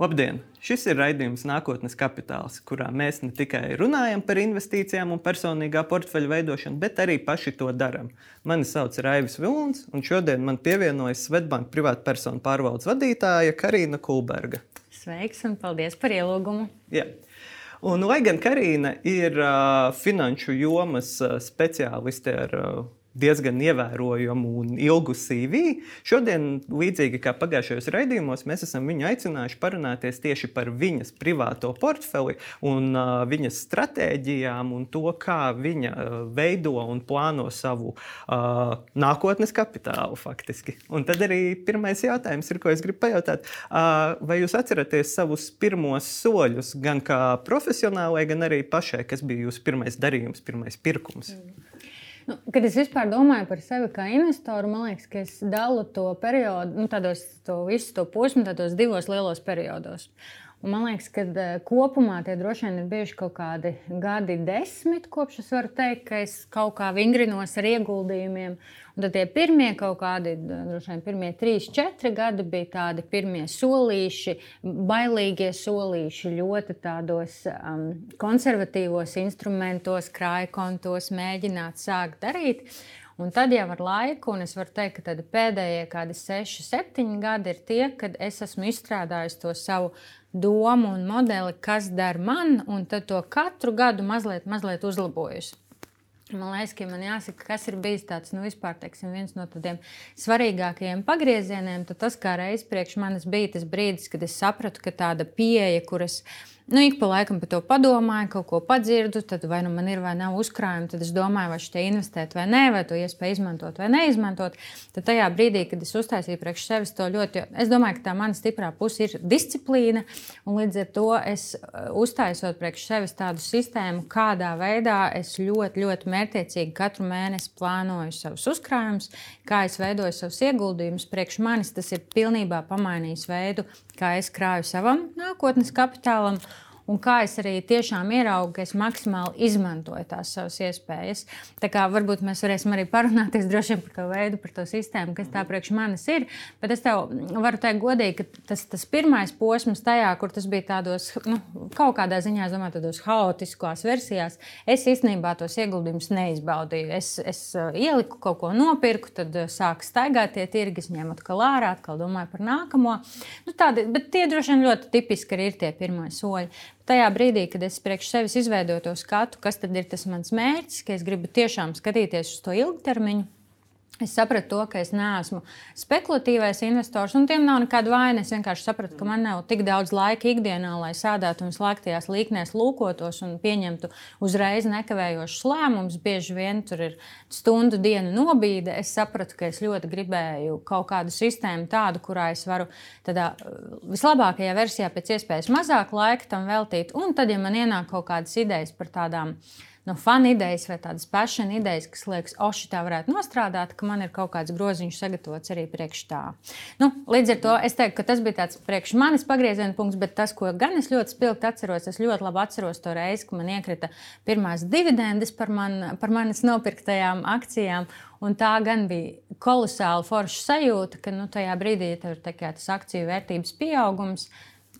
Labdien! Šis ir raidījums Nākotnes kapitāls, kurā mēs ne tikai runājam par investīcijām un personīgā portfeļa veidošanu, bet arī paši to darām. Mani sauc Raivis Vilons, un šodien man pievienojas Svetbanka privātpersonu pārvaldes vadītāja Karina Kulberga. Sveiks un paldies par ielūgumu! Jā. Un, lai gan Karina ir uh, finanšu jomas uh, speciāliste ar uh, diezgan ievērojamu un ilgu CV. Šodien, līdzīgi kā pagājušajos raidījumos, mēs esam viņu aicinājuši parunāties tieši par viņas privāto portfeli un uh, viņas stratēģijām un to, kā viņa uh, veido un plāno savu uh, nākotnes kapitālu faktiski. Un tad arī pirmais jautājums ir, ko es gribu pajautāt. Uh, vai jūs atceraties savus pirmos soļus gan kā profesionālai, gan arī pašai, kas bija jūsu pirmais darījums, pirmais pirkums? Mm. Nu, kad es vispār domāju par sevi kā investoru, man liekas, ka es dalu to periodu, nu, tādos, to visu to posmu, tādos divos lielos periodos. Un man liekas, ka uh, kopumā tie droši vien ir bijuši kaut kādi gadi, desmit, kopš es varu teikt, ka es kaut kā vingrinos ar ieguldījumiem. Un tad tie pirmie kaut kādi, droši vien, pirmie trīs, četri gadi bija tādi pirmie solīši, bailīgie solīši, ļoti tādos um, konservatīvos instrumentos, krājkontos mēģināt sākt darīt. Un tad jau ar laiku, un es varu teikt, ka pēdējie kādi seši, septiņi gadi ir tie, kad es esmu izstrādājis to savu domu un modeli, kas der man, un to katru gadu mazliet, mazliet uzlabojusi. Man liekas, ka man jāsaka, kas ir bijis tāds nu, vispār, teiksim, viens no tādiem svarīgākajiem pagriezieniem. Tas kā reiz priekš manis bija tas brīdis, kad es sapratu, ka tāda pieeja, kuras Nu, ik pa laikam par to padomāju, kaut ko padzirdu, tad vai nu man ir vai nav uzkrājumi, tad es domāju, vai šeit investēt vai nē, vai to iespēju izmantot vai neizmantot. Tad tajā brīdī, kad es uztaisīju priekš sevis to ļoti, es domāju, ka tā mana stiprā puse ir disciplīna, un līdz ar to es uh, uztaisot priekš sevis tādu sistēmu, kādā veidā es ļoti, ļoti mērķiecīgi katru mēnesi plānoju savus uzkrājumus, kā es veidoju savus ieguldījumus. Priekš manis tas ir pilnībā pamainījis veidu, kā es krāju savam nākotnes kapitālam un kā es arī tiešām ieraugu, ka es maksimāli izmantoju tās savas iespējas. Tā kā varbūt mēs varēsim arī parunāties droši par to veidu, par to sistēmu, kas tā priekš manis ir. Bet es tev varu teikt godīgi, ka tas, tas pirmais posms tajā, kur tas bija tādos, nu, kaut kādā ziņā, es domāju, tādos haotiskās versijās, es īstenībā tos ieguldījumus neizbaudīju. Es, es uh, ieliku kaut ko nopirku, tad uh, sāku staigāt tie tirgi, ņēmu atkal ārā, atkal domāju par nākamo. Nu, tādi, bet tie droši vien ļoti tipiski arī ir tie pirmie soļi tajā brīdī, kad es priekš sevis izveidoju to skatu, kas tad ir tas mans mērķis, ka es gribu tiešām skatīties uz to ilgtermiņu. Es sapratu, to, ka es neesmu spekulatīvais investors, un tiem nav nekāda vaina. Es vienkārši sapratu, ka man nav tik daudz laika ikdienā, lai sēdētu un slēgtajās līknēs lūkotos un pieņemtu uzreiz nekavējošus lēmumus. Bieži vien tur ir stundu dienu nobīde. Es sapratu, ka es ļoti gribēju kaut kādu sistēmu tādu, kurā es varu tādā vislabākajā versijā pēc iespējas mazāk laika tam veltīt. Un tad, ja man ienāk kaut kādas idejas par tādām no fanu idejas vai tādas passion idejas, kas liekas, o, šī tā varētu nostrādāt, ka man ir kaut kāds groziņš sagatavots arī priekš tā. Nu, līdz ar to es teiktu, ka tas bija tāds priekš manis pagrieziena punkts, bet tas, ko gan es ļoti spilgti atceros, es ļoti labi atceros to reizi, kad man iekrita pirmās dividendes par, man, par manis nopirktajām akcijām. Un tā gan bija kolosāla forša sajūta, ka nu, tajā brīdī, tev ir tas akciju vērtības pieaugums,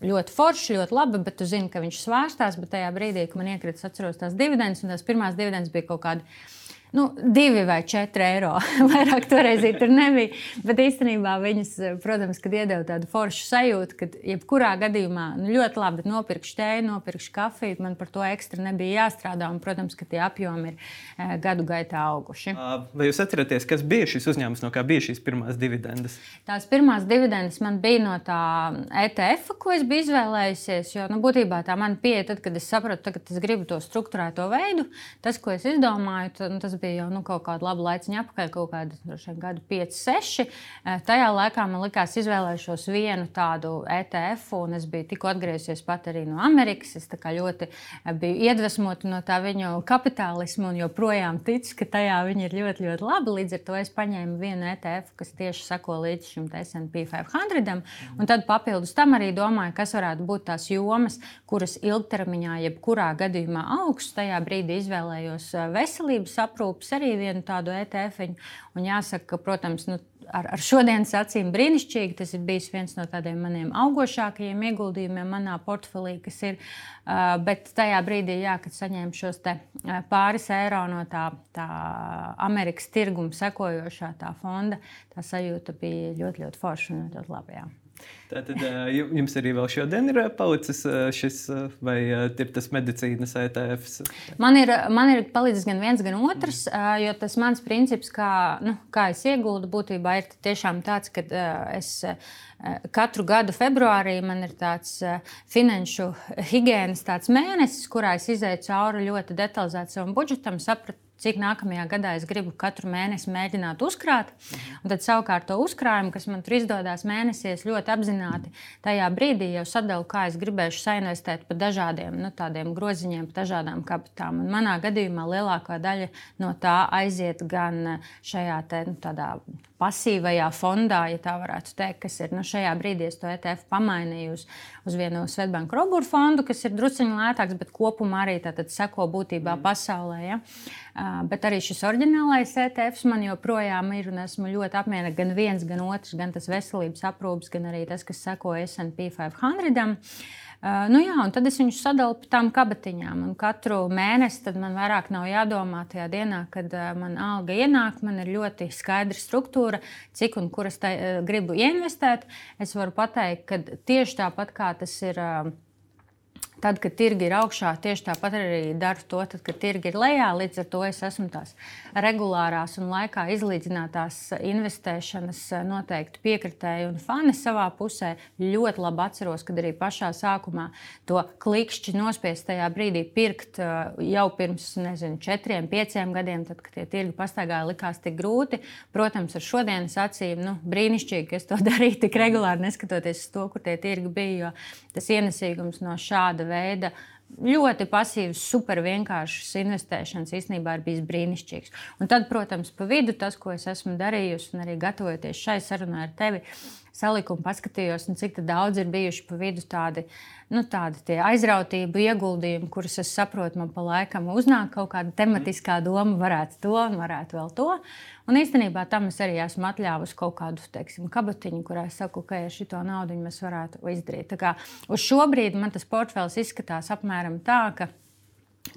ļoti forši, ļoti labi, bet tu zini, ka viņš svārstās. Bet tajā brīdī, kad man iekrita, atceros tās dividendes, un tās pirmās dividendes bija kaut kādas nu, divi vai četri eiro. Vairāk toreiz tur nebija. Bet īstenībā viņas, protams, kad iedeva tādu foršu sajūtu, ka jebkurā gadījumā nu, ļoti labi nopirkšu tēju, nopirkšu kafiju, man par to ekstra nebija jāstrādā. Un, protams, ka tie apjomi ir e, gadu gaitā auguši. Vai jūs atceraties, kas bija šis uzņēmums, no kā bija šīs pirmās dividendes? Tās pirmās dividendes man bija no tā ETF, ko es biju izvēlējusies. Jo nu, būtībā tā man pieeja, tad, kad es sapratu, ka es gribu to struktūrēto veidu, tas, ko es izdomāju, tad, nu, tas bija jau nu, kaut kāda laba laiciņa atpakaļ, kaut kāda gada 5, 6. Tajā laikā man likās izvēlēšos vienu tādu ETF, un es biju tikko atgriezusies pat arī no Amerikas. Es ļoti eh, biju iedvesmota no tā viņu kapitālismu, un joprojām ticu, ka tajā viņi ir ļoti, ļoti labi. Līdz ar to es paņēmu vienu ETF, kas tieši sako līdz šim SP 500, un tad papildus tam arī domāju, kas varētu būt tās jomas, kuras ilgtermiņā, jebkurā gadījumā augs. Tajā brīdī izvēlējos eh, veselības aprūpi nolūpis arī vienu tādu ETF. -iņu. Un jāsaka, ka, protams, nu, ar, ar šodienas acīm brīnišķīgi. Tas ir bijis viens no tādiem maniem augošākajiem ieguldījumiem manā portfelī, kas ir. Bet tajā brīdī, jā, kad saņēmu šos pāris eiro no tā, tā Amerikas tirguma sekojošā tā fonda, tā sajūta bija ļoti, ļoti forša un ļoti labi. Jā. Tātad jums arī vēl šodien ir palicis šis, vai ir tas medicīnas ETFs? Man ir, man ir palicis gan viens, gan otrs, jo tas mans princips, kā, nu, kā es ieguldu, būtībā ir tiešām tāds, ka es katru gadu februārī man ir tāds finanšu higiēnas mēnesis, kurā es izēju cauri ļoti detalizēti savam budžetam, sapratu, cik nākamajā gadā es gribu katru mēnesi mēģināt uzkrāt. Un tad savukārt to uzkrājumu, kas man tur izdodas mēnesī, es ļoti apzināti tajā brīdī jau sadalu, kā es gribēšu sainvestēt pa dažādiem nu, groziņiem, pa dažādām kapitām. Un manā gadījumā lielākā daļa no tā aiziet gan šajā te, nu, tādā pasīvajā fondā, ja tā varētu teikt, kas ir nu, šajā brīdī, es to ETF pamainīju uz, uz vienu Svetbanku Roburu fondu, kas ir drusciņā lētāks, bet kopumā arī seko būtībā mm. pasaulē. Ja? Uh, bet arī šis oriģinālais ETF man joprojām ir un esmu ļoti apmierināta. Gan viens, gan otrs, gan tas veselības aprūpes, gan arī tas, kas seko SP 500. Uh, nu jā, un tad es viņus sadalu pa tām kabatiņām. Un katru mēnesi man vairāk nav jādomā tajā dienā, kad uh, man alga ienāk. Man ir ļoti skaidra struktūra, cik un kur es te, uh, gribu ieinvestēt. Es varu pateikt, ka tieši tāpat kā tas ir. Tad, kad tirgi ir augšā, tieši tāpat arī daru to, tad, kad tirgi ir lejā. Līdz ar to es esmu tās regulārās un laikā izlīdzinātās investēšanas noteikti piekritēji un fani savā pusē. Ļoti labi atceros, kad arī pašā sākumā to klikšķi nospiest tajā brīdī pirkt jau pirms nezinu, četriem, pieciem gadiem, tad, kad tie tirgi pastaigāja, likās tik grūti. Protams, ar šodienas acīm nu, brīnišķīgi, ka es to darīju tik regulāri, neskatoties uz to, kur tie tirgi bija. Jo tas ienesīgums no šāda veida ļoti pasīvs, super vienkāršs investēšanas īstenībā ir bijis brīnišķīgs. Un tad, protams, pa vidu tas, ko es esmu darījusi, un arī gatavojoties šai sarunai ar tevi, saliku un paskatījos, un cik daudz ir bijuši pa vidu tādi, nu, tādi aizrautību ieguldījumi, kurus es saprotu, man pa laikam uznāk kaut kāda tematiskā doma, varētu to varētu vēl to. Un īstenībā tam es arī esmu atļāvusi kaut kādu teiksim, kabatiņu, kurā es saku, ka ar šo naudu mēs varētu izdarīt. Tā kā uz šo brīdi man tas portfels izskatās apmēram tā, ka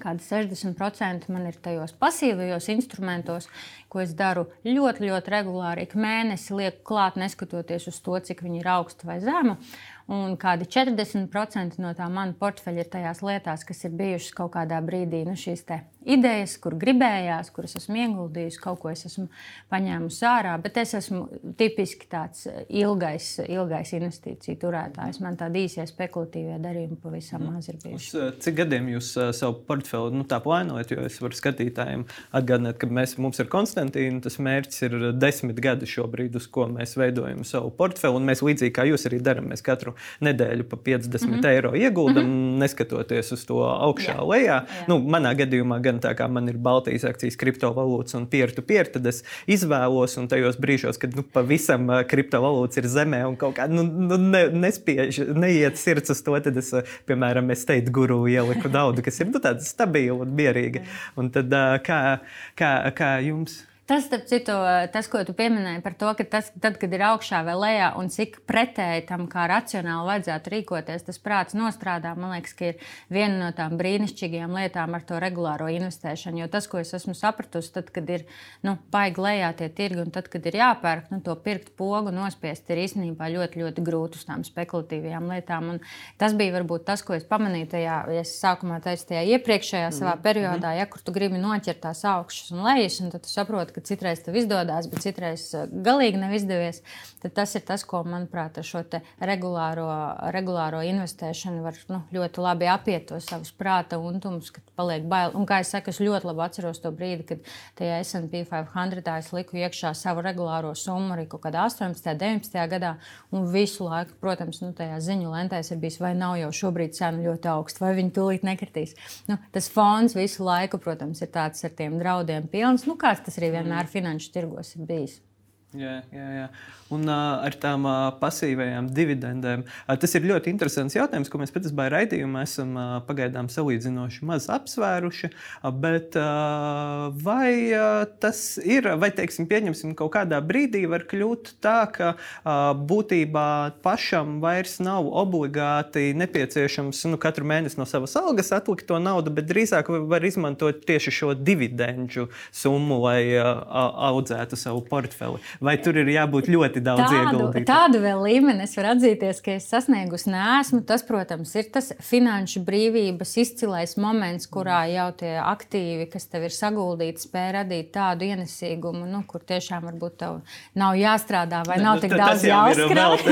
Kāda 60% man ir tajos pasīvajos instrumentos, ko es daru ļoti, ļoti regulāri. Ik mēnesi lieku klāt, neskatoties uz to, cik viņi ir augsti vai zemi. Un kādi 40% no tā mana portfeļa ir tajās lietās, kas ir bijušas kaut kādā brīdī nu, šīs idejas, kur gribējās, kuras esmu ieguldījusi, kaut ko es esmu paņēmusi ārā. Bet es esmu tipiski tāds ilgais, ilgais investīciju turētājs. Man tādi īsie spekulatīvie darījumi pavisam mm. maz ir bijuši. Uz, eh, cik gadiem jūs uh, savu portfeli nu, plānojat? Jo es varu skatītājiem atgādināt, ka mēs, mums ir Konstantīna, tas mērķis ir desmit gadi šobrīd, uz ko mēs veidojam savu portfeli. Un mēs līdzīgi kā jūs arī darām, mēs katru nedēļu pa 50 mm -hmm. eiro ieguldam, mm -hmm. neskatoties uz to augšā, Jā. lejā. Jā. Nu, manā gadījumā, gan tā kā man ir Baltijas akcijas, kriptovalūtas un peer-to-peer, tad es izvēlos un tajos brīžos, kad nu, pavisam kriptovalūtas ir zemē un kaut kā nu, nu, ne, nespiež, neiet sirds uz to, tad es, piemēram, es teicu, guru ieliku naudu, kas ir nu, tāda stabila un mierīga. Un tad kā, kā, kā jums? Tas, starp citu, tas, ko tu pieminēji par to, ka tas, tad, kad ir augšā vai lejā, un cik pretēji tam, kā racionāli vajadzētu rīkoties, tas prāts nostrādā. Man liekas, ka ir viena no tām brīnišķīgajām lietām ar to regulāro investēšanu. Jo tas, ko es esmu sapratusi, tad, kad ir nu, baigi lejā tie tirgi, un tad, kad ir jāpērk, nu, to pirkt pogu nospiest, ir īstenībā ļoti, ļoti grūti uz tām spekulatīvajām lietām. Un tas bija varbūt tas, ko es pamanīju tajā, ja es sākumā teicu, tajā iepriekšējā savā mm. periodā, ja kur tu gribi noķert tās augšas un lejas, un tad tu saproti, ka citreiz tev izdodas, bet citreiz eh, galīgi nav izdevies. Tad tas ir tas, ko, manuprāt, ar šo regulāro, regulāro investēšanu var nu, ļoti labi apiet to savus prāta untumus, kad paliek bail. Un, kā jau teicu, es ļoti labi atceros to brīdi, kad tajā SP 500 es liku iekšā savu regulāro summu arī kaut kādā 18. un 19. gadā. Un visu laiku, protams, nu, tajā ziņu lentēs ir bijis, vai nav jau šobrīd cena ļoti augsta, vai viņi tūlīt nekritīs. Nu, tas fons visu laiku, protams, ir tāds ar tiem draudiem pilns. Nu, kāds tas arī vienmēr finanšu tirgos ir bijis. Jā, jā, jā. Un uh, ar tām uh, pasīvajām dividendēm. Uh, tas ir ļoti interesants jautājums, ko mēs patiesībā raidījumā esam uh, pagaidām salīdzinoši maz apsvēruši. Uh, bet uh, vai uh, tas ir, vai teiksim, pieņemsim, kaut kādā brīdī var kļūt tā, ka uh, būtībā pašam vairs nav obligāti nepieciešams nu, katru mēnesi no savas algas atlikt to naudu, bet drīzāk var izmantot tieši šo dividendžu summu, lai uh, audzētu savu portfeli. Vai tur ir jābūt ļoti daudz tādu, ieguldījumu. Tādu vēl līmeni es varu atzīties, ka es sasniegusi nesmu. Tas, protams, ir tas finanšu brīvības izcilais moments, kurā jau tie aktīvi, kas tev ir saguldīti, spēj radīt tādu ienesīgumu, nu, kur tiešām varbūt tev nav jāstrādā vai nav tik daudz jāuzkrāj.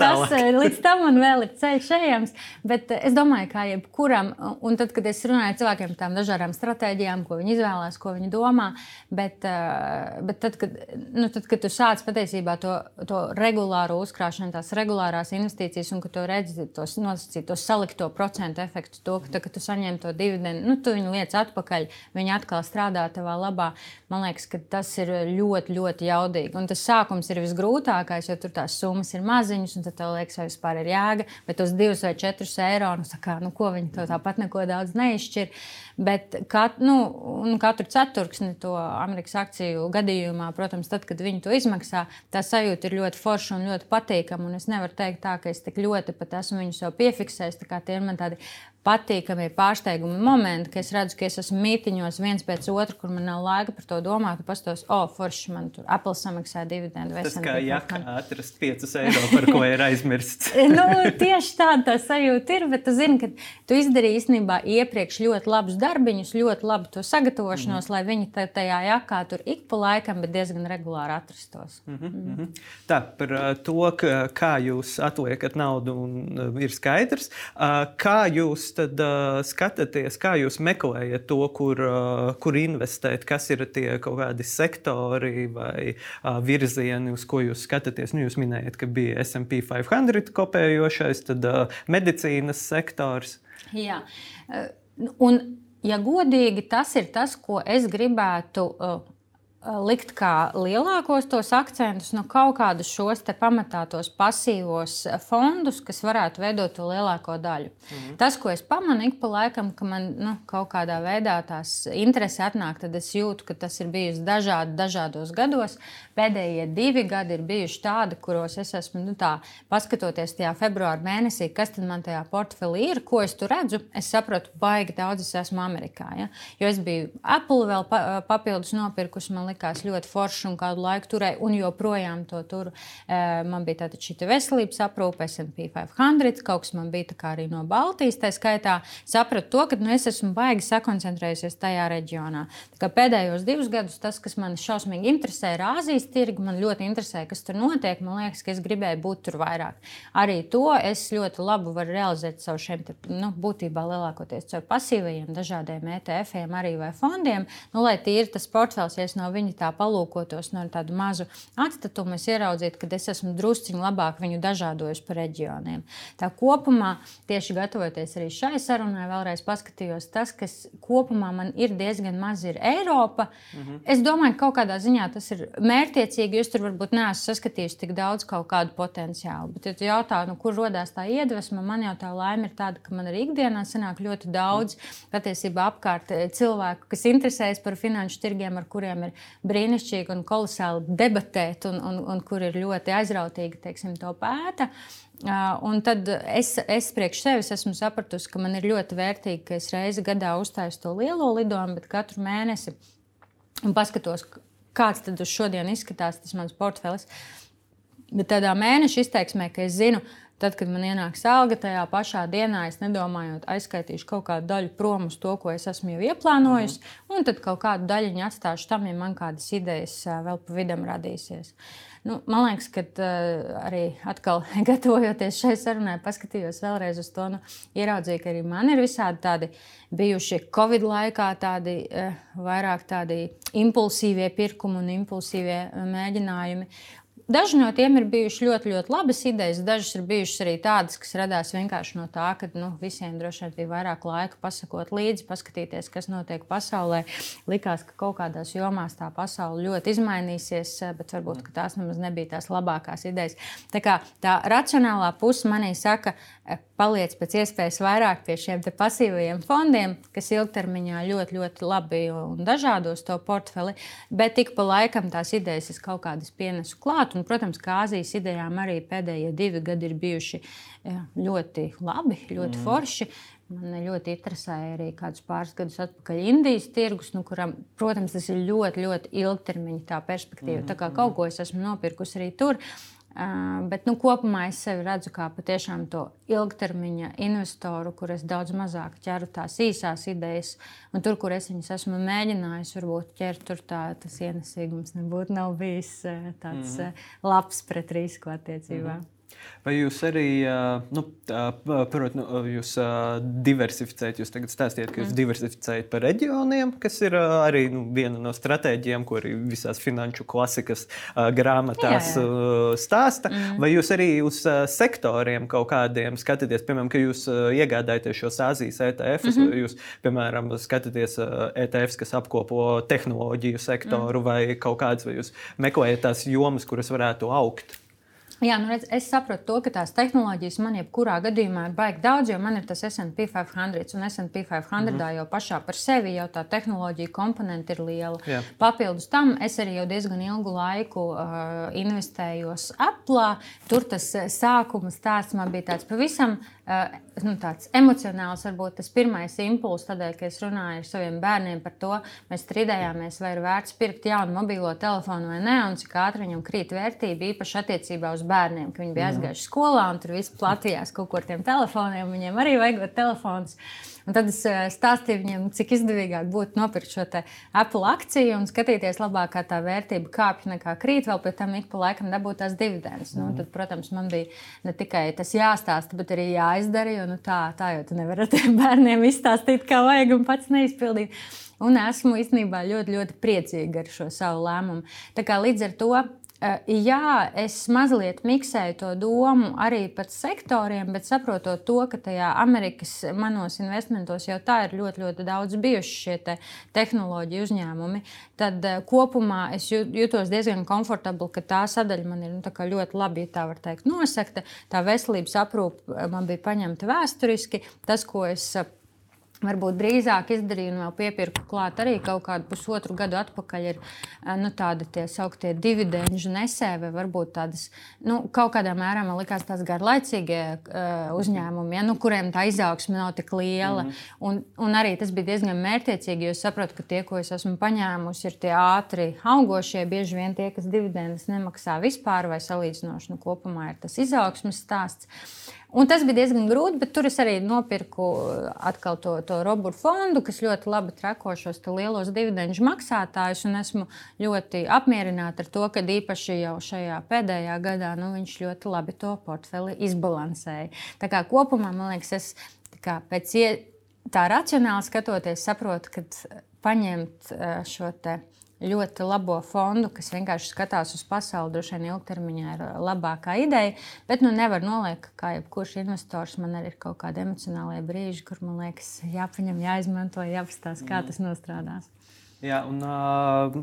tas eh, līdz tam man vēl ir ceļš ejams. Bet eh, es domāju, ka jebkuram, un tad, kad es runāju ar cilvēkiem par tām dažādām stratēģijām, ko viņi izvēlās, ko viņi domā, bet, eh, bet tad, kad, nu, tad, kad tu sāc patiesībā to, to regulāro uzkrāšanu, tās regulārās investīcijas, un ka tu redzi tos nosacīt, to salikto procentu efektu, to, ka, tā, ka tu saņem to dividendu, nu, tu viņu liec atpakaļ, viņi atkal strādā tavā labā. Man liekas, ka tas ir ļoti, ļoti jaudīgi. Un tas sākums ir visgrūtākais, jo tur tās summas ir maziņas, un tad tev liekas, vai vispār ir jēga, bet tos divus vai četrus eiro, nu, saka, nu ko viņi to tāpat neko daudz neizšķir. Bet kat, nu, katru ceturksni to Amerikas akciju gadījumā, protams, tad, kad viņi to izmaksā, tas sajūta ir ļoti forša un ļoti patīkama. Es nevaru teikt, tā, ka es tik ļoti pat esmu viņu sev piefiksējis. Tie ir man tādi patīkami pārsteigumi momenti, ka es redzu, ka es esmu mītiņos viens pēc otra, kur man nav laika par to domāt. Tu pastos, o, oh, forši man tur Apple samaksāja dividendu. Tas kā jākā atrast 5 eiro, par ko ir aizmirsts. nu, tieši tāda tā sajūta ir, bet tu zini, ka tu izdarīji īstenībā iepriekš ļoti labus darbiņus, ļoti labu to sagatavošanos, mm. lai viņi tajā jākā tur ik pa laikam, bet diezgan regulāri atrastos. Mm -hmm. Mm -hmm. Tā, par to, kā jūs atliekat naudu, un, ir skaidrs. Kā jūs tad uh, skatāties, kā jūs meklējat to, kur, uh, kur investēt, kas ir tie kaut kādi sektori vai uh, virzieni, uz ko jūs skatāties? Nu, jūs minējat, ka bija SP 500 kopējošais, tad uh, medicīnas sektors. Jā, un ja godīgi, tas ir tas, ko es gribētu. Uh, likt kā lielākos tos akcentus, nu, kaut kādus šos pamatā tos pasīvos fondus, kas varētu veidot to lielāko daļu. Mm -hmm. Tas, ko es pamanu ik pa laikam, ka man nu, kaut kādā veidā tās interesi atnāk, tad es jūtu, ka tas ir bijis dažādi dažādos gados. Pēdējie divi gadi ir bijuši tādi, kuros es esmu nu, tā, paskatoties tajā februāra mēnesī, kas tad man tajā portfelī ir, ko es tur redzu. Es saprotu, baigi daudz es esmu Amerikā. Ja? Jo es biju Apple vēl papildus nopirkusi. Man likās ļoti forši un kādu laiku turēju, un joprojām to turu. Man bija tāda šī veselības aprūpe, SP 500, kaut kas man bija arī no Baltijas. Tā skaitā sapratu to, ka nu, es esmu baigi sakoncentrējusies tajā reģionā. Pēdējos divus gadus tas, kas man šausmīgi interesē, ir Āzijas tirgi. Man ļoti interesē, kas tur notiek. Man liekas, ka es gribēju būt tur vairāk. Arī to es ļoti labi varu realizēt savu šiem te, nu, būtībā lielākoties caur pasīvajiem, dažādiem ETF-iem, arī vai fondiem. Nu, lai tīri tas portfels, ja es no viņa viņi tā palūkotos no tādu mazu atstatumu, es ieraudzītu, ka es esmu drusciņš labāk viņu dažādojuši pa reģioniem. Tā kopumā, tieši gatavoties arī šai sarunai, vēlreiz paskatījos, tas, kas kopumā man ir diezgan maz, ir Eiropa. Mhm. Es domāju, ka kaut kādā ziņā tas ir mērķiecīgi, jo es tur varbūt neesmu saskatījis tik daudz kaut kādu potenciālu. Bet, ja tu jautā, nu, kur radās tā iedvesma, man jau tā laime ir tāda, ka man arī ikdienā sanāk ļoti daudz patiesībā apkārt eh, cilvēku, kas interesējas par finanšu tirgiem, ar kuriem ir brīnišķīgi un kolosāli debatēt, un, un, un kur ir ļoti aizrautīgi teiksim, to pēta. Un tad es, es priekš sevis esmu sapratusi, ka man ir ļoti vērtīgi, ka es reizi gadā uztaisu to lielo lidojumu, bet katru mēnesi paskatos, kāds tad uz šodien izskatās tas mans portfelis. Bet tādā mēneša izteiksmē, ka es zinu, ka Tad, kad man ienāks alga, tajā pašā dienā es nedomājot, aizskaitīšu kaut kādu daļu prom uz to, ko es esmu jau ieplānojis, mm. un tad kaut kādu daļu atstāšu tam, ja man kādas idejas vēl pa vidam radīsies. Nu, man liekas, ka uh, arī atkal gatavojoties šai sarunai, paskatījos vēlreiz uz to, nu, ieraudzīju, ka arī man ir visādi tādi bijuši Covid laikā, tādi uh, vairāk tādi impulsīvie pirkumi un impulsīvie mēģinājumi. Daži no tiem ir bijuši ļoti, ļoti labas idejas. Dažas ir bijušas arī tādas, kas radās vienkārši no tā, ka nu, visiem droši vien bija vairāk laika pasakot līdzi, paskatīties, kas notiek pasaulē. Likās, ka kaut kādās jomās tā pasaule ļoti izmainīsies, bet varbūt tās nemaz nebija tās labākās idejas. Tā, kā, tā racionālā puse manī saka, paliec pēc iespējas vairāk pie šiem pasīvajiem fondiem, kas ilgtermiņā ļoti, ļoti labi un dažādos to portfeli, bet tik pa laikam tās idejas es kaut kādas pienesu klāt. Un, protams, kā Azijas idejām arī pēdējie divi gadi ir bijuši ļoti labi, ļoti mm. forši. Man ļoti interesēja arī kādus pāris gadus atpakaļ Indijas tirgus, nu, kuram, protams, tas ir ļoti, ļoti ilgtermiņa perspektīva. Mm -hmm. Tā kā kaut ko es esmu nopirkusi arī tur. Uh, bet nu, kopumā es sevi redzu kā patiešām to ilgtermiņa investoru, kur es daudz mazāk ķeru tās īsās idejas. Un tur, kur es viņas esmu mēģinājis, varbūt ķert tur tā, tas ienesīgums nebūtu bijis tāds mm -hmm. labs pret risku attiecībā. Mm -hmm. Vai jūs arī, nu, protams, nu, jūs diversificējat, jūs tagad stāstījat, ka jūs mm. diversificējat par reģioniem, kas ir arī nu, viena no stratēģijām, ko arī visās finanšu klasikas grāmatās jā, jā. stāsta. Mm. Vai jūs arī uz sektoriem kaut kādiem skatāties, piemēram, ka jūs iegādājaties šos Azijas ETF, mm -hmm. vai jūs, piemēram, skatāties ETFs, kas apkopo tehnoloģiju sektoru, mm. vai kaut kādas, vai jūs meklējat tās jomas, kuras varētu augt? Jā, nu redz, es saprotu to, ka tās tehnoloģijas man jebkurā gadījumā ir baigi daudz, jo man ir tas SP 500 un SP 500 mm -hmm. jau pašā par sevi jau tā tehnoloģija komponente ir liela. Jā. Papildus tam es arī jau diezgan ilgu laiku uh, investējos Apple. Tur tas uh, sākuma stāsts man bija tāds pavisam uh, nu, tāds emocionāls, varbūt tas pirmais impulss, tādēļ, ka es runāju ar saviem bērniem par to, mēs strīdējāmies, vai ir vērts pirkt jaunu mobilo telefonu vai nē, un cik ātri viņam krīt vērtība, īpaši attiecībā uz bērniem, ka viņi bija aizgājuši skolā un tur viss platījās kaut kur ar tiem telefoniem. Viņiem arī vajag telefons. Un tad es eh, stāstīju viņiem, cik izdevīgāk būtu nopirkt šo Apple akciju un skatīties, labāk, kā tā vērtība kāpj nekā krīt, vēl pēc tam ik pa laikam dabūt tās dividendes. Nu, tad, protams, man bija ne tikai tas jāstāsta, bet arī jāizdara, jo nu, tā, tā jau tu nevari bērniem izstāstīt, kā vajag un pats neizpildīt. Un esmu īstenībā ļoti, ļoti priecīga ar šo savu lēmumu. Tā kā līdz ar to jā, es mazliet miksēju to domu arī par sektoriem, bet saprotot to, ka tajā Amerikas manos investmentos jau tā ir ļoti, ļoti daudz bijuši šie te tehnoloģiju uzņēmumi, tad eh, kopumā es jūtos diezgan komfortabli, ka tā sadaļa man ir nu, ļoti labi, ja tā var teikt, nosegta. Tā veselības aprūpe eh, man bija paņemta vēsturiski. Tas, ko es Varbūt drīzāk izdarīju un vēl piepirku klāt arī kaut kādu pusotru gadu atpakaļ. Ir nu, tādi tie sauktie dividendžu nesēji, vai varbūt tādas, nu, kaut kādā mērā man likās tās garlaicīgie uh, uzņēmumi, ja, nu, kuriem tā izaugsme nav tik liela. Mm -hmm. un, un arī tas bija diezgan mērķiecīgi, jo es saprotu, ka tie, ko es esmu paņēmusi, ir tie ātri augošie, bieži vien tie, kas dividendus nemaksā vispār vai salīdzinoši nu, kopumā ir tas izaugsmes stāsts. Un tas bija diezgan grūti, bet tur es arī nopirku uh, atkal to, to robotu fondu, kas ļoti labi trako šos lielos dividendžu maksātājus. Esmu ļoti apmierināta ar to, ka īpaši jau šajā pēdējā gadā nu, viņš ļoti labi to portfeli izbalansēja. Tā kā kopumā man liekas, es kā, pēc tā racionāli skatoties, saprotu, ka paņemt uh, šo te ļoti labo fondu, kas vienkārši skatās uz pasauli, droši vien ilgtermiņā ir labākā ideja. Bet nu, nevar noliekt, ka jebkurš investors man arī ir kaut kādi emocionāli brīži, kur man liekas, jāpaņem, jāizmanto, jāpastāsta, kā tas nostrādās. Jā, un,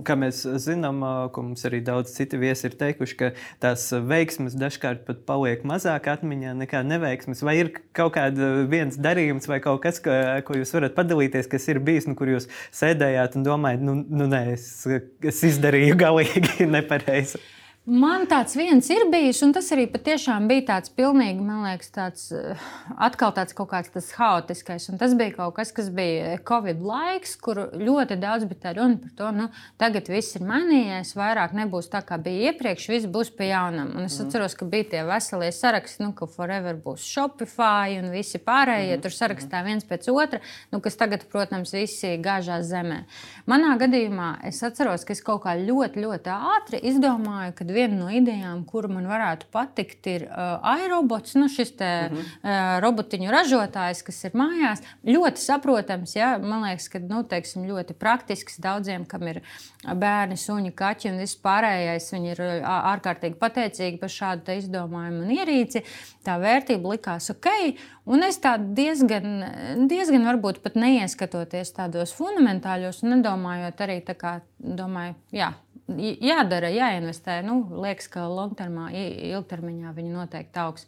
kā mēs zinām, ko mums arī daudz citi viesi ir teikuši, ka tās veiksmes dažkārt pat paliek mazāk atmiņā nekā neveiksmes. Vai ir kaut kāds darījums vai kaut kas, ko, ko jūs varat padalīties, kas ir bijis, nu, kur jūs sēdējāt un domājat, nu, nu nē, es, es izdarīju galīgi nepareizi? Man tāds viens ir bijis, un tas arī patiešām bija tāds pilnīgi, man liekas, tāds eh, atkal tāds kaut kāds tas haotiskais. Un tas bija kaut kas, kas bija Covid laiks, kur ļoti daudz bija tā runa par to, nu, tagad viss ir mainījies, vairāk nebūs tā, kā bija iepriekš, viss būs pie jaunam. Un es mm. atceros, ka bija tie veselie saraksti, nu, ka Forever būs Shopify un visi pārējie mm. tur sarakstā viens pēc otra, nu, kas tagad, protams, visi gāžās zemē. Manā gadījumā es atceros, ka es kaut kā ļoti, ļoti ātri izdomāju, ka viena no idejām, kuru man varētu patikt, ir uh, iRobots, nu, šis te, mm -hmm. uh, robotiņu ražotājs, kas ir mājās. Ļoti saprotams, ja? man liekas, ka nu, teiksim, ļoti praktisks daudziem, kam ir bērni, suņi, kaķi un viss pārējais. Viņi ir ārkārtīgi pateicīgi par šādu izdomājumu un ierīci. Tā vērtība likās ok. Un es tā diezgan, diezgan varbūt pat neieskatoties tādos fundamentāļos, un nedomājot arī tā kā, domāju, jā, jādara, jāinvestē. Nu, liekas, ka ilgtermā, ilgtermiņā viņi noteikti augs.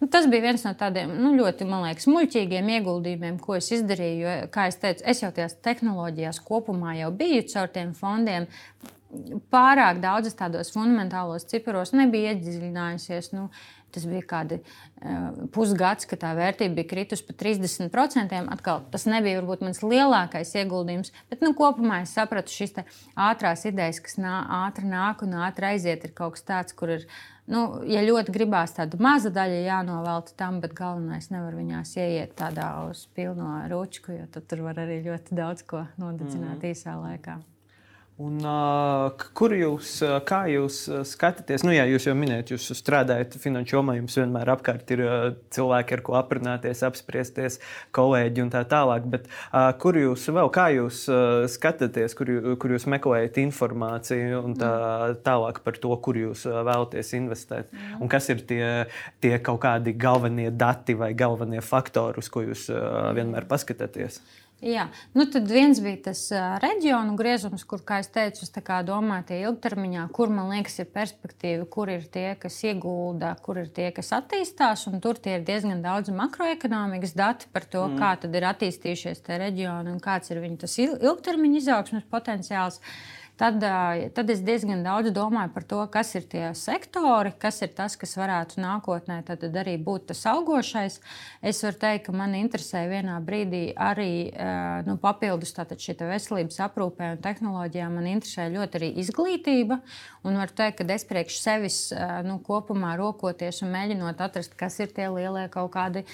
Nu, tas bija viens no tādiem nu, ļoti liekas, muļķīgiem ieguldījumiem, ko es izdarīju. Jo, kā jau teicu, es jau tajās tehnoloģijās kopumā jau biju caur tiem fondiem. Pārāk daudzas tādos fundamentālos ciparos nebija iedziļinājusies. Nu, tas bija kādi uh, pusgads, kad tā vērtība bija kritusi par 30%. Atkal, tas nebija varbūt mans lielākais ieguldījums, bet nu, kopumā es sapratu, šīs ātrās idejas, kas nā, ātri nāk un ātri aiziet, ir kaut kas tāds, kur ir. Nu, ja ļoti gribās tādu mazu daļu jānovelta tam, bet galvenais nevar viņās ieiet tādā uz pilno rūčku, jo tur var arī ļoti daudz ko nodedzināt mm. īsā laikā. Un, uh, kur jūs, kā jūs skatāties? Nu, jā, jūs jau minējāt, jūs strādājat finanšu jomā, jums vienmēr apkārt ir uh, cilvēki, ar ko aprunāties, apspriesties, kolēģi un tā tālāk. Bet uh, kur jūs vēl, kā jūs uh, skatāties, kur, kur jūs meklējat informāciju un tā, tālāk par to, kur jūs uh, vēlaties investēt? Un kas ir tie, tie kaut kādi galvenie dati vai galvenie faktori, uz ko jūs uh, vienmēr paskatāties? Jā, nu tad viens bija tas uh, reģionu griezums, kur, kā es teicu, domāju, tie ilgtermiņā, kur man liekas, ir perspektīva, kur ir tie, kas iegulda, kur ir tie, kas attīstās. Tur ir diezgan daudz makroekonomikas dati par to, mm. kā ir attīstījušies tie reģioni un kāds ir viņu ilgtermiņa izaugsmes potenciāls. Uh, tad, tad es diezgan daudz domāju par to, kas ir tie sektori, kas ir tas, kas varētu nākotnē arī būt tas augošais. Es varu teikt, ka man interesē vienā brīdī arī nu, papildus šī veselības aprūpē un tehnoloģijām. Man interesē ļoti arī izglītība. Un varu teikt, ka es priekš sevis nu, kopumā rokoties un mēģinot atrast, kas ir tie lielie kaut kādi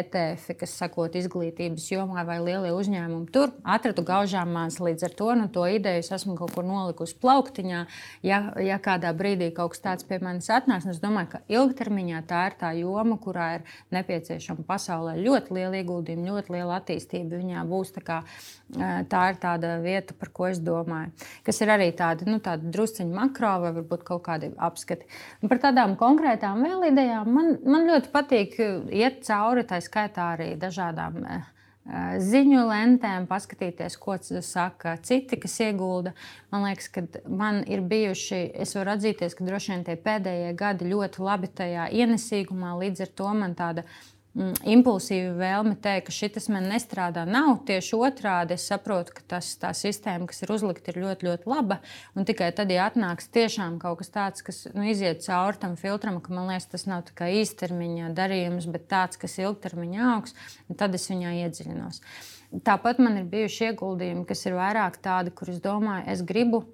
ETF, kas sakot izglītības jomā vai lielie uzņēmumi. Tur atradu gaužām mās līdz ar to, nu, to ideju esmu kaut kur nolikusi plauktiņā. Ja, ja kādā brīdī kaut kas tāds pie manis atnāks, es domāju, ka ilgtermiņā tā ir tā joma, kurā ir nepieciešama pasaulē ļoti liela ieguldījuma, ļoti liela attīstība. Viņā būs tā, kā, tā ir tāda vieta, par ko es domāju. Kas ir arī tāda, nu, tāda drusciņa makro vai varbūt kaut kādi apskati. Un par tādām konkrētām vēl idejām man, man ļoti patīk iet cauri, tā skaitā arī dažādām. Uh, ziņu lentēm, paskatīties, ko saka citi, kas iegulda. Man liekas, ka man ir bijuši, es varu atzīties, ka droši vien tie pēdējie gadi ļoti labi tajā ienesīgumā, līdz ar to man tāda impulsīva vēlme teikt, ka šis man nestrādā. Nav tieši otrādi. Es saprotu, ka tas, tā sistēma, kas ir uzlikta, ir ļoti, ļoti laba. Un tikai tad, ja atnāks tiešām kaut kas tāds, kas nu, iziet cauri tam filtram, ka man liekas, tas nav tikai īstermiņa darījums, bet tāds, kas ilgtermiņā augs, tad es viņā iedziļinos. Tāpat man ir bijuši ieguldījumi, kas ir vairāk tādi, kurus domāju, es gribu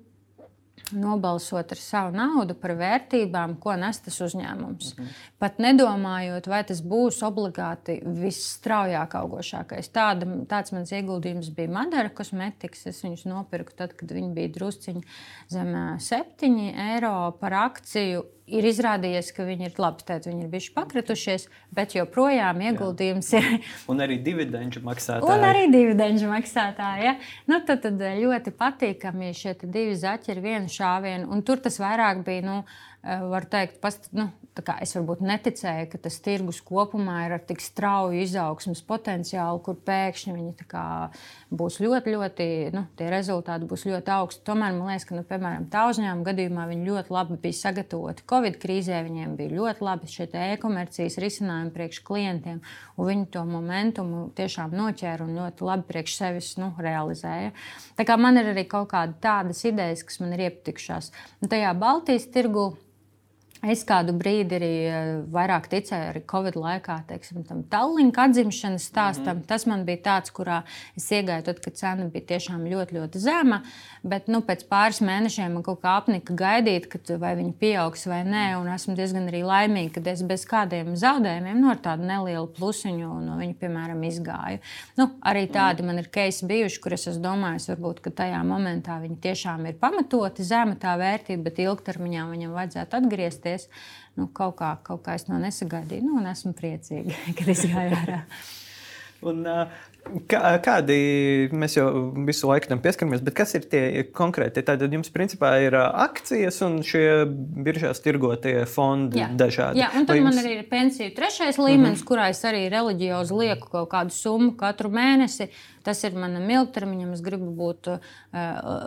nobalsot ar savu naudu par vērtībām, ko nes tas uzņēmums. Mm -hmm. Pat nedomājot, vai tas būs obligāti visstraujāk augošākais. Tāda, tāds mans ieguldījums bija Madara kosmetikas. Es viņus nopirku tad, kad viņi bija drusciņi zem 7 eiro par akciju ir izrādījies, ka viņi ir labi, tad viņi ir bijuši pakritušies, bet joprojām ieguldījums Jā. ir. un arī dividendžu maksātāji. Un arī dividendžu maksātāji. Ja? Nu, tad, tad ļoti patīkami šie divi zaķi ir viena šāviena, un tur tas vairāk bija. Nu, var teikt, past, nu, es varbūt neticēju, ka tas tirgus kopumā ir ar tik strauju izaugsmas potenciālu, kur pēkšņi viņi būs ļoti, ļoti, nu, tie rezultāti būs ļoti augsti. Tomēr man liekas, ka, nu, piemēram, tā uzņēmuma gadījumā viņi ļoti labi bija sagatavoti Covid krīzē, viņiem bija ļoti labi šie e-komercijas risinājumi priekš klientiem, un viņi to momentumu tiešām noķēra un ļoti labi priekš sevis nu, realizēja. Tā kā man ir arī kaut kādas tādas idejas, kas man ir iepatikušās. Un tajā Baltijas tirgu Es kādu brīdi arī eh, vairāk ticēju arī Covid laikā, teiksim, tam Tallinka atzimšanas stāstam. Mm -hmm. Tas man bija tāds, kurā es iegāju, tad, kad cena bija tiešām ļoti, ļoti zema. Bet nu, pēc pāris mēnešiem man kaut kā apnika gaidīt, kad, vai viņi pieaugs vai nē. Un esmu diezgan arī laimīga, ka es bez kādiem zaudējumiem no tādu nelielu plusiņu no viņa, piemēram, izgāju. Nu, arī tādi man ir keisi bijuši, kurus es domāju, varbūt, ka tajā momentā viņi tiešām ir pamatoti zema tā vērtība, bet ilgtermiņā viņam vajadzētu atgriezties darboties. Nu, kaut, kā, kaut kā es to nesagaidīju, nu, un esmu priecīga, kad es gāju ārā. Un, kā, kādi mēs jau visu laiku tam pieskaramies, bet kas ir tie konkrēti? Tad jums principā ir akcijas un šie biržās tirgotie fondi jā. dažādi. Jā, un tad jums... man arī ir pensiju trešais līmenis, mm -hmm. kurā es arī reliģiozi lieku kaut kādu summu katru mēnesi. Tas ir manam ilgtermiņam. Es gribu būt uh,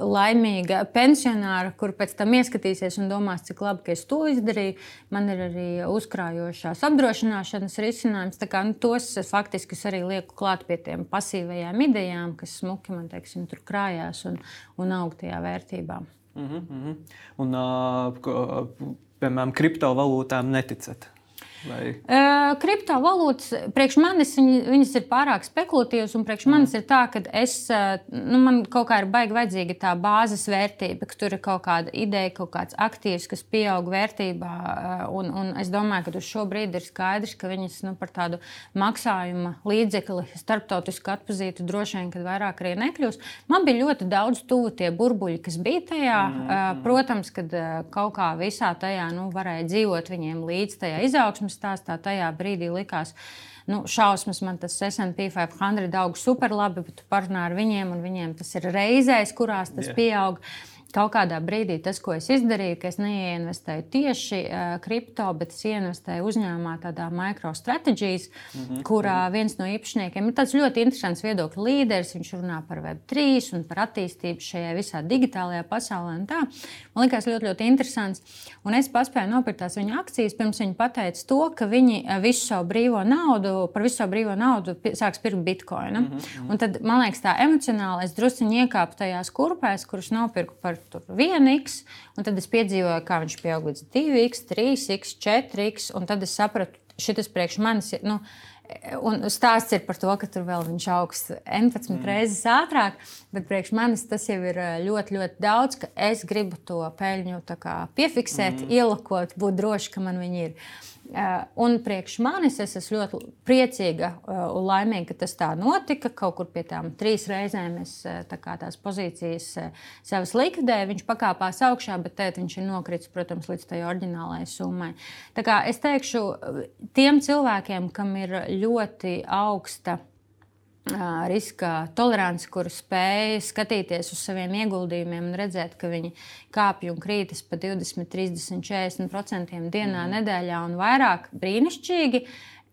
laimīga pensionāra, kur pēc tam ieskatīsies un domās, cik labi, ka es to izdarīju. Man ir arī uzkrājošās apdrošināšanas risinājums. Kā, nu, tos faktiski es arī lieku klāt pie tiem pasīvajām idejām, kas smuki man teiksim, tur krājās un, un aug tajā vērtībā. Mm -hmm. Un, uh, piemēram, kriptovalūtām neticat? Vai? Uh, kriptovalūtas, priekš manis viņi, viņas ir pārāk spekulatīvas, un priekš manis mm. ir tā, ka es, nu, man kaut kā ir baigi vajadzīga tā bāzes vērtība, ka tur ir kaut kāda ideja, kaut kāds aktīvs, kas pieaug vērtībā. Un, un es domāju, ka uz šo brīdi ir skaidrs, ka viņas nu, par tādu maksājuma līdzekli starptautisku atpazītu droši vien, kad vairāk arī nekļūs. Man bija ļoti daudz tuvu tie burbuļi, kas bija tajā. Mm. Protams, kad kaut kā visā tajā nu, varēja dzīvot viņiem līdz tajā izaugsmē šausmas stāstā tajā brīdī likās. Nu, šausmas man tas SP 500 aug super labi, bet tu parunā ar viņiem, un viņiem tas ir reizēs, kurās tas yeah. pieaug. Kaut kādā brīdī tas, ko es izdarīju, ka es neinvestēju tieši uh, kripto, bet es investēju uzņēmumā, tādā mikrostrateģijas, mm -hmm. kurā viens no īpašniekiem ir tāds ļoti interesants viedokļu līderis. Viņš runā par Web3 un par attīstību šajā visā digitālajā pasaulē. Man liekas, ļoti, ļoti interesants. Un es paspēju nopirkt tās viņa akcijas, pirms viņi pateica to, ka viņi visu savu brīvo naudu, par visu savu brīvo naudu sāks pirkt bitkoinu. Mm -hmm. Un tad, man liekas, tā emocionāli es druskuļi iekāpu tajās kurpēs, kurus nopirku par 1x, un tad es piedzīvoju, kā viņš pieaug līdz 2x, 3x, 4x, un tad es sapratu, šis priekš manis ir. Nu, Un stāsts ir par to, ka tur vēl viņš augsts 11 mm. reizes ātrāk, bet priekš manis tas jau ir eh, ļoti, ļoti daudz, ka es gribu to peļņu piefiksēt, mm. ielakot, būt droši, ka man viņi ir. Eh, un priekš manis es esmu ļoti priecīga eh, un laimīga, ka tas tā notika. Kaut kur pie tām trīs reizēm es eh, tā tās pozīcijas savas likvidēju. Viņš pakāpās augšā, bet tēt, viņš ir nokritis, protams, līdz tai oriģinālajai summai. Es teikšu, tiem cilvēkiem, kam ir ļoti augsta riska tolerants, kur spēj skatīties uz saviem ieguldījumiem un redzēt, ka viņi kāpj un krītas pa 20, 30, 40% dienā, mm. nedēļā un vairāk. Brīnišķīgi.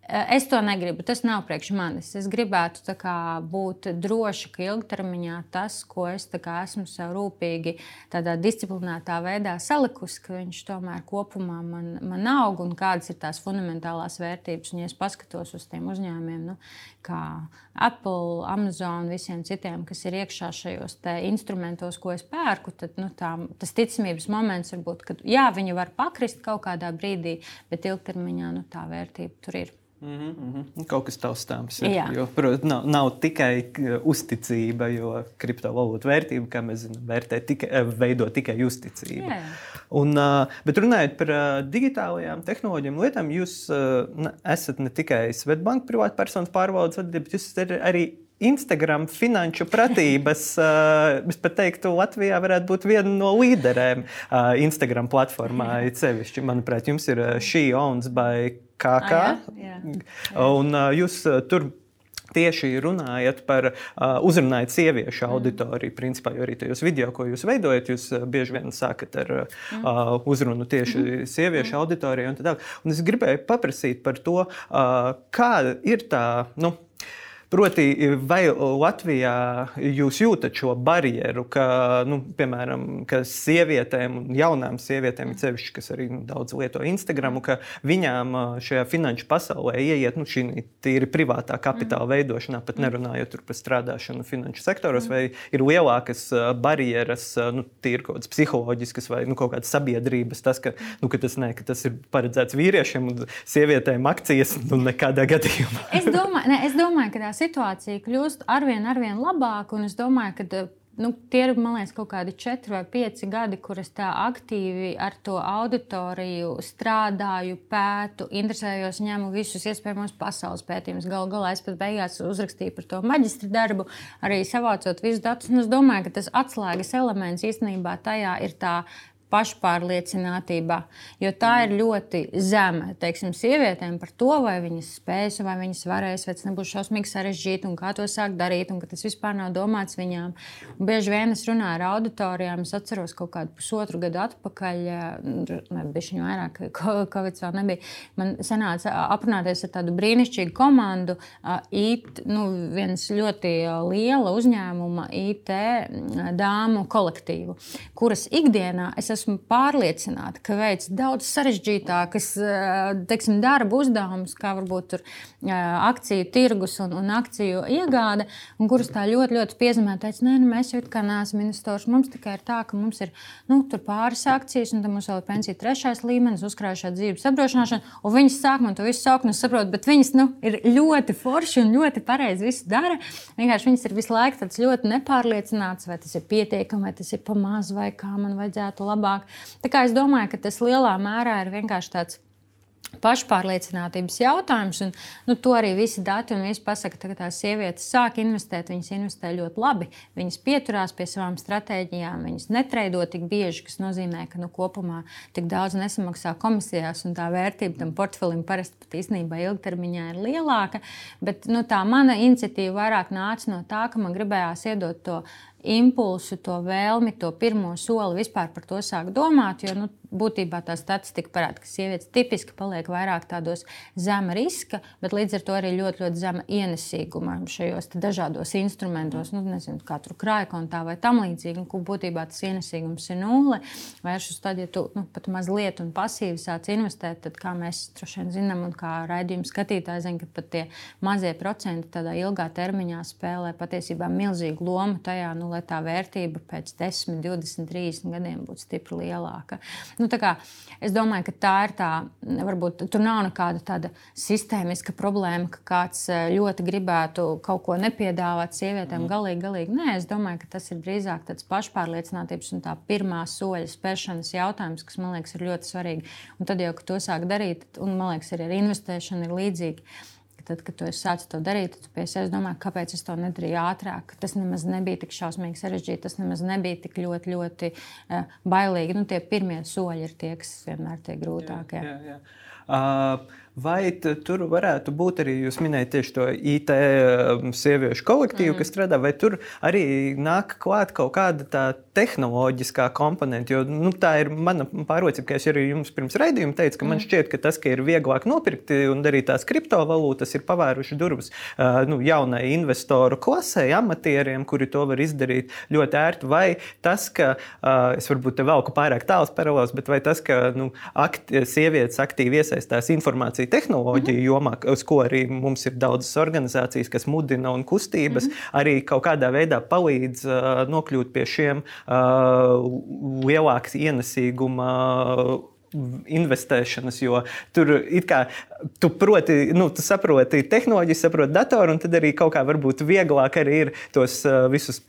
Es to negribu. Tas nav priekš manis. Es gribētu kā, būt droša, ka ilgtermiņā tas, ko es kā, esmu sev rūpīgi, tādā disciplinētā veidā salikusi, ka viņš tomēr kopumā man, man aug un kādas ir tās fundamentālās vērtības. Un, ja es paskatos uz tiem uzņēmumiem, nu, kā Apple, Amazon, visiem citiem, kas ir iekšā šajos instrumentos, ko es pērku, tad nu, tā, tas ticamības moments var būt, ka jā, viņi var pakrist kaut kādā brīdī, bet ilgtermiņā nu, tā vērtība tur ir. Mm -hmm. Kaut kas taustāms. Jo, protams, nav, nav tikai uzticība, jo kriptovalūtu vērtība, kā mēs zinām, vērtē tikai, eh, veido tikai uzticību. Jā. Un, bet runājot par digitālajām tehnoloģijām, lietām, jūs esat ne tikai Svetbanka privātpersonas pārvaldes vadītāja, bet jūs esat arī Instagram finanšu pratības, es pat teiktu, Latvijā varētu būt viena no līderēm Instagram platformā. Cevišķi, manuprāt, jums ir šī owns by KK. Ah, jā, jā. Un jūs tur tieši runājat par uh, uzrunājot sieviešu mm. auditoriju. Principā, jo arī tajos video, ko jūs veidojat, jūs bieži vien sākat ar uh, uzrunu tieši mm. sieviešu mm. auditorijai. Un, un es gribēju paprasīt par to, uh, kāda ir tā. Nu, Proti, vai Latvijā jūs jūtat šo barjeru, ka, nu, piemēram, ka sievietēm, jaunām sievietēm, cevišķi, kas arī nu, daudz lieto Instagram, ka viņām šajā finanšu pasaulē ieiet nu, šī tīri privātā kapitāla veidošanā, pat nerunājot par strādāšanu finanšu sektoros, vai ir lielākas barjeras, nu, tīri kaut kādas psiholoģiskas vai nu, kaut kādas sabiedrības, tas, ka, nu, ka, tas, ne, ka tas ir paredzēts vīriešiem un sievietēm akcijas, nu, nekādā gadījumā. es, domāju, ne, es domāju, ka tā situācija kļūst arvien, arvien labāka. Es domāju, ka nu, tie ir liekas, kaut kādi četri vai pieci gadi, kurus tā aktīvi ar to auditoriju strādāju, pētu, interesējos, ņemu visus iespējamos pasaules pētījumus. Galu galā es pat beigās uzrakstīju par to maģistra darbu, arī savācot visus datus. Es domāju, ka tas atslēgas elements īstenībā tajā ir tā pašpārliecinātība, jo tā ir ļoti zema. Teiksim, sievietēm par to, vai viņas spēs, vai viņas varēs, vai tas nebūs šausmīgi sarežģīti, un kā to sākt darīt, un ka tas vispār nav domāts viņām. Un bieži vien es runāju ar auditorijām, es atceros kaut kādu pusotru gadu atpakaļ, ne bišķiņu vairāk, Covid vēl nebija. Man sanāca aprunāties ar tādu brīnišķīgu komandu, IT, nu, viens ļoti liela uzņēmuma IT dāmu kolektīvu, kuras ikdienā es esmu pārliecināta, ka veids daudz sarežģītākas eh, teiksim, darba uzdevumus, kā varbūt tur, eh, akciju tirgus un, un akciju iegāde, un kuras tā ļoti, ļoti piezemē, teica, nē, nu, mēs jau kā neesam investors. Mums tikai ir tā, ka mums ir nu, pāris akcijas, un tam mums vēl ir pensija trešais līmenis, uzkrājušā dzīves apdrošināšana, un viņas sāk man to visu saukt, un es saprotu, bet viņas nu, ir ļoti forši un ļoti pareizi visu dara. Vienkārši viņas ir visu laiku ļoti nepārliecinātas, vai tas ir pietiekami, vai tas ir pamaz, vai kā man vajadzētu labāk labāk. Tā kā es domāju, ka tas lielā mērā ir vienkārši tāds pašpārliecinātības jautājums. Un, nu, to arī visi dati un visi pasaka, ka tās sievietes sāk investēt. Viņas investē ļoti labi, viņas pieturās pie savām stratēģijām, viņas netreido tik bieži, kas nozīmē, ka nu, kopumā tik daudz nesamaksā komisijās, un tā vērtība tam portfelim parasti pat īstenībā ilgtermiņā ir lielāka. Bet nu, tā mana iniciatīva vairāk nāca no tā, ka man gribējās iedot to impulsu, to vēlmi, to pirmo soli vispār par to sākt domāt. Jo nu, būtībā tā statistika parāda, ka sievietes tipiski paliek vairāk tādos zema riska, bet līdz ar to arī ļoti, ļoti zema ienesīguma šajos dažādos instrumentos, nu, nezinu, kā tur krājkontā vai tam līdzīgi. Un, būtībā tas ienesīgums ir nulle. Vēršus tad, ja tu nu, pat mazliet un pasīvi sāc investēt, tad, kā mēs droši vien zinām, un kā raidījuma skatītāji zina, ka pat tie mazie procenti tādā ilgā termiņā spēlē patiesībā milzīgu lomu tajā, nu, lai tā vērtība pēc 10, 20, 30 gadiem būtu stipri lielāka. Nu, kā, es domāju, ka tā ir tā, varbūt tur nav nekāda tāda sistēmiska problēma, ka kāds eh, ļoti gribētu kaut ko nepiedāvāt sievietēm. Mm. Galīgi, galīgi. Nē, es domāju, ka tas ir drīzāk tāds pašpārliecinātības un tā pirmā soļa spēršanas jautājums, kas man liekas ir ļoti svarīgi. Un tad jau, kad to sāk darīt, un man liekas, arī ar investēšanu ir līdzīgi tad, kad es sācu to darīt, tad pie sevis domāju, kāpēc es to nedarīju ātrāk. Tas nemaz nebija tik šausmīgi sarežģīti, tas nemaz nebija tik ļoti, ļoti uh, bailīgi. Nu, tie pirmie soļi ir tie, kas vienmēr ir grūtākie. Jā, jā, jā. Uh, Vai tur varētu būt arī, jūs minējāt tieši to IT um, sieviešu kolektīvu, mm. kas strādā, vai tur arī nāk klāt kaut kāda tā tehnoloģiskā komponente? Jo nu, tā ir mana pārliecība, ka es arī jums pirms raidījuma teicu, ka mm. man šķiet, ka tas, ka ir vieglāk nopirkt un darīt tās kriptovalūtas, ir pavēruši durvis uh, nu, jaunai investoru klasē, amatieriem, kuri to var izdarīt ļoti ērti. Vai tas, ka uh, es varbūt te velku pārāk tāls paralēls, bet vai tas, ka nu, akti, sievietes aktīvi iesaistās informācijas arī tehnoloģiju mm -hmm. jomā, uz ko arī mums ir daudzas organizācijas, kas mudina un kustības, mm -hmm. arī kaut kādā veidā palīdz uh, nokļūt pie šiem uh, lielākas ienesīguma investēšanas, jo tur kā, tu, proti, nu, tu saproti tehnoloģiju, saproti datoru, un tad arī kaut kā varbūt vieglāk arī ir tos uh, visus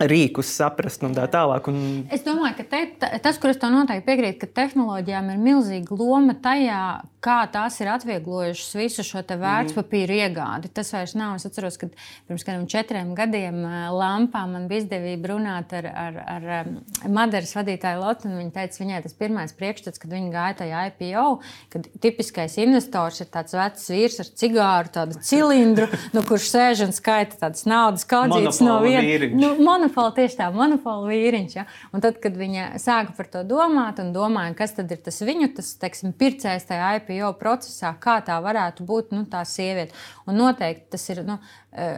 rīkus saprast un tā tālāk. Un... Es domāju, ka te, tas, kur es to noteikti piekrītu, ka tehnoloģijām ir milzīga loma tajā, kā tās ir atvieglojušas visu šo vērtspapīru mm. iegādi. Tas vairs nav. Es atceros, ka pirms kādiem četriem gadiem Lampā man bija izdevība runāt ar, ar, ar Madaras vadītāju Lotu. Viņa teica, viņai tas pirmais priekšstats, kad viņa gāja tajā IPO, kad tipiskais investors ir tāds vecs vīrs ar cigāru, tādu cilindru, nu, kurš sēž un skaita tādas naudas kaudzītas no vienas monopola, tieši tā, monopola vīriņš. Ja? Un tad, kad viņa sāka par to domāt un domāja, kas tad ir tas viņu tas, teiksim, pircējs tajā IPO procesā, kā tā varētu būt nu, tā sieviete. Un noteikti tas ir nu,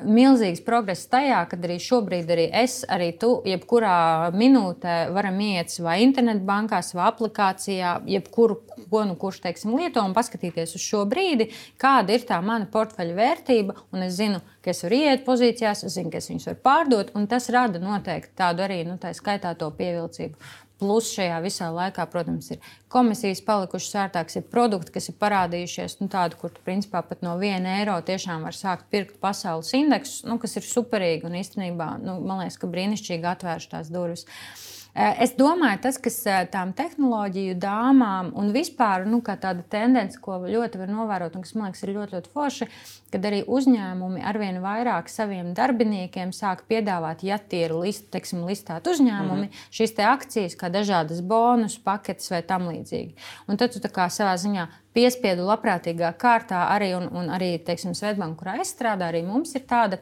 milzīgs progress tajā, kad arī šobrīd arī es, arī tu, jebkurā minūtē varam iet savā internetbankā, savā aplikācijā, jebkuru, ko nu kurš teiksim, lieto un paskatīties uz šo brīdi, kāda ir tā mana portfeļa vērtība. Un es zinu, ka es varu iet pozīcijās, es zinu, ka es viņus varu pārdot, un tas rada noteikti tādu arī, nu, tā skaitā to pievilcību. Plus šajā visā laikā, protams, ir komisijas palikušas ērtākas, ir produkti, kas ir parādījušies, nu, tādi, kur tu principā pat no viena eiro tiešām var sākt pirkt pasaules indeksus, nu, kas ir superīgi un īstenībā, nu, man liekas, ka brīnišķīgi atvērš tās durvis. Uh, es domāju, tas, kas eh, tām tehnoloģiju dāmām un vispār nu, tāda tendence, ko ļoti var novērot, un kas man liekas, ir ļoti, ļoti forši, kad arī uzņēmumi arvien vairāk saviem darbiniekiem sāk piedāvāt, ja tie ir list, teiksim, listēti uzņēmumi, mm -hmm. šīs akcijas, kā dažādas bonus paketes vai tam līdzīgi. Un tad tu savā ziņā piespiedu labprātīgā kārtā arī, un, un arī, teiksim, Svetbanka, kurā es strādāju, arī mums ir tāda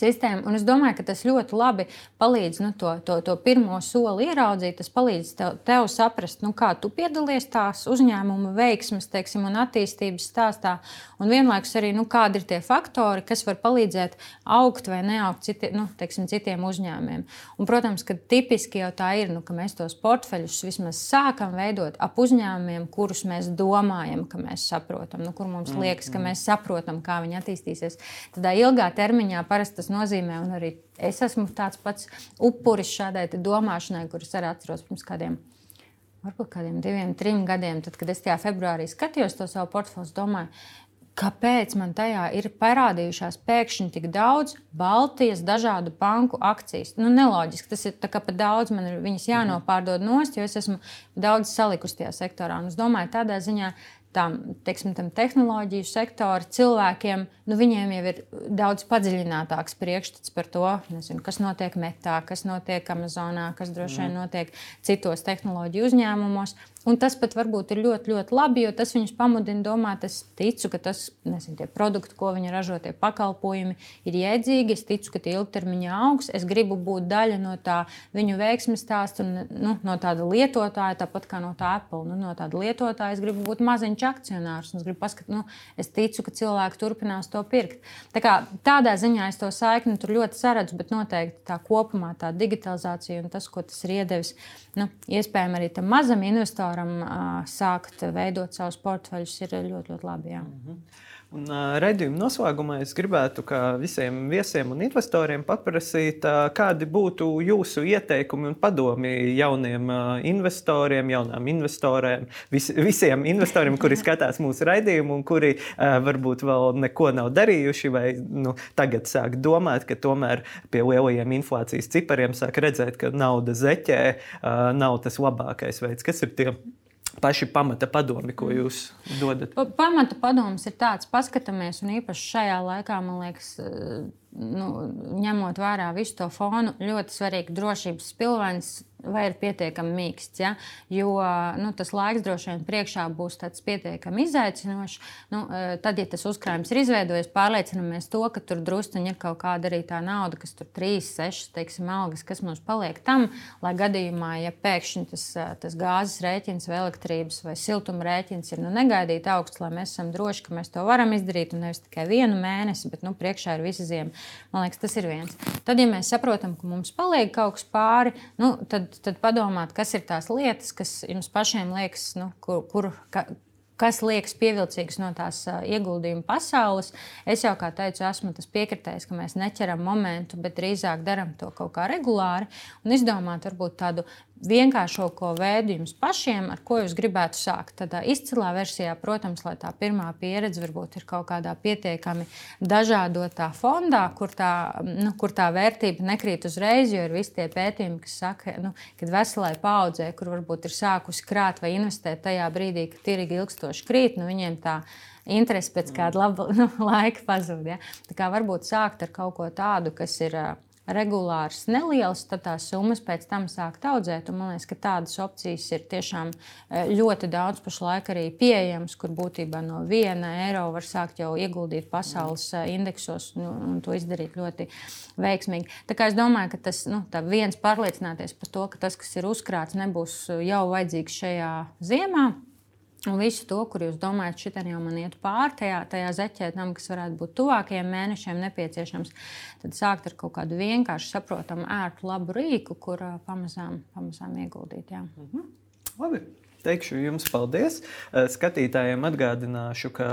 sistēmu. Un es domāju, ka tas ļoti labi palīdz nu, to, to, to pirmo soli ieraudzīt. Tas palīdz tev, tev saprast, nu, kā tu piedalies tās uzņēmuma veiksmes teiksim, un attīstības stāstā. Un vienlaikus arī nu, kādi ir tie faktori, kas var palīdzēt augt vai neaugt citi, nu, teiksim, citiem uzņēmumiem. Un, protams, ka tipiski jau tā ir, nu, ka mēs tos portfeļus vismaz sākam veidot ap uzņēmumiem, kurus mēs domājam, ka mēs saprotam, nu, kur mums liekas, ka mm, mm. mēs saprotam, kā viņi attīstīsies. Tādā ilgā termiņā parasti tas nozīmē. Un arī es esmu tāds pats upuris šādai domāšanai, kuras arī atceros pirms kādiem. Varbūt kādiem diviem, trim gadiem, tad, kad es tajā februārī skatījos to savu portfeli, domāju, kāpēc man tajā ir parādījušās pēkšņi tik daudz Baltijas dažādu banku akcijas. Nu, neloģiski, tas ir pa daudz, man ir viņas jānopārdod nost, jo es esmu daudz salikusi tajā sektorā. Un es domāju, tādā ziņā tam, teiksim, tam tehnoloģiju sektoru cilvēkiem, nu, viņiem jau ir daudz padziļinātāks priekšstats par to, nezinu, kas notiek Metā, kas notiek Amazonā, kas droši vien mm. notiek citos tehnoloģiju uzņēmumos. Un tas pat varbūt ir ļoti, ļoti labi, jo tas viņus pamudina domāt, es ticu, ka tas, nezinu, tie produkti, ko viņi ražo, tie pakalpojumi ir jēdzīgi. Es ticu, ka tie ilgtermiņā augs. Es gribu būt daļa no tā viņu veiksmes stāsta un nu, no tāda lietotāja, tāpat kā no tā Apple. Nu, no tāda lietotāja es gribu būt maziņš akcionārs. Es gribu paskatīt, nu, es ticu, ka cilvēki turpinās to pirkt. Tā kā, tādā ziņā es to saikni tur ļoti saredzu, bet noteikti tā kopumā tā digitalizācija un tas, ko tas ir iedevis, nu, iespējams arī tam mazam investoram varam sākt veidot savus portfeļus, ir ļoti, ļoti labi. Jā. Mm -hmm. Un, Redījuma noslēgumā es gribētu visiem viesiem un investoriem paprasīt, kādi būtu jūsu ieteikumi un padomi jauniem investoriem, jaunām investoriem, vis, visiem investoriem, kuri skatās mūsu raidījumu un kuri varbūt vēl neko nav darījuši, vai nu, tagad sāk domāt, ka tomēr pie lielajiem inflācijas cipariem sāk redzēt, ka nauda zeķē nav tas labākais veids. Kas ir tie? Paši pamata padomi, ko jūs dodat? Pamata padoms ir tāds, paskatāmies, un īpaši šajā laikā, man liekas, nu, ņemot vērā visu to fonu, ļoti svarīgi drošības pilvens vai ir pietiekami mīksts. Ja? Jo nu, tas laiks droši vien priekšā būs pietiekami izaicinošs. Nu, e, tad, ja tas uzkrājums ir izveidojies, pārliecinamies to, ka tur druskuļi ir kaut kāda arī tā nauda, kas tur 3, 6, teiksim, algas, kas mums paliek tam, lai gadījumā, ja pēkšņi tas, e, tas gāzes rēķins vai elektrības vai siltuma rēķins ir nu, negaidīti augsts, lai mēs esam droši, ka mēs to varam izdarīt un nevis tikai vienu mēnesi, bet nu, priekšā ir visa ziema. Man liekas, tas ir viens. Tad, ja mēs saprotam, ka mums paliek kaut kas pāri, nu, tad tad padomāt, kas ir tās lietas, kas jums pašiem liekas, nu, kur, kur, ka, kas liekas pievilcīgs no tās ieguldījuma pasaules. Es jau kā teicu, esmu tas piekritējis, ka mēs neķeram momentu, bet drīzāk darām to kaut kā regulāri un izdomāt varbūt tādu vienkāršāko veidu jums pašiem, ar ko jūs gribētu sākt. Tādā izcilā versijā, protams, lai tā pirmā pieredze varbūt ir kaut kādā pietiekami dažādotā fondā, kur tā, nu, kur tā vērtība nekrīt uzreiz, jo ir visi tie pētījumi, kas saka, nu, ka veselai paudzē, kur varbūt ir sākusi krāt vai investēt tajā brīdī, kad tirgi ilgstoši krīt, nu, viņiem tā interese pēc kāda laba nu, laika pazūd. Ja? Tā kā varbūt sākt ar kaut ko tādu, kas ir regulārs, neliels, tad tās summas pēc tam sāk audzēt. Man liekas, ka tādas opcijas ir tiešām eh, ļoti daudz pašlaik arī pieejamas, kur būtībā no viena eiro var sākt jau ieguldīt pasaules eh, indeksos nu, un to izdarīt ļoti veiksmīgi. Tā kā es domāju, ka tas nu, viens pārliecināties par to, ka tas, kas ir uzkrāts, nebūs jau vajadzīgs šajā ziemā. Un visu to, kur jūs domājat, šī jau man iet pāri tajā, tajā zeķē, tam, kas varētu būt tuvākajiem mēnešiem nepieciešams, tad sākt ar kaut kādu vienkārši saprotamu, ērtu, labu rīku, kur pamazām, pamazām ieguldīt. Jā. Mhm. Labi teikšu jums paldies. Eh, skatītājiem atgādināšu, ka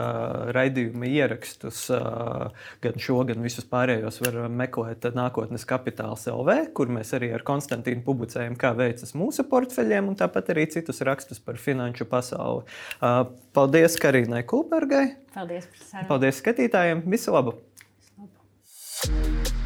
raidījuma ierakstus eh, gan šo, gan visus pārējos var meklēt nākotnes kapitāls LV, kur mēs arī ar Konstantīnu publicējam, kā veicas mūsu portfeļiem, un tāpat arī citus rakstus par finanšu pasauli. Eh, paldies Karīnai Kulbergai. Paldies sarunu. Paldies skatītājiem. Visu labu! Visu labu.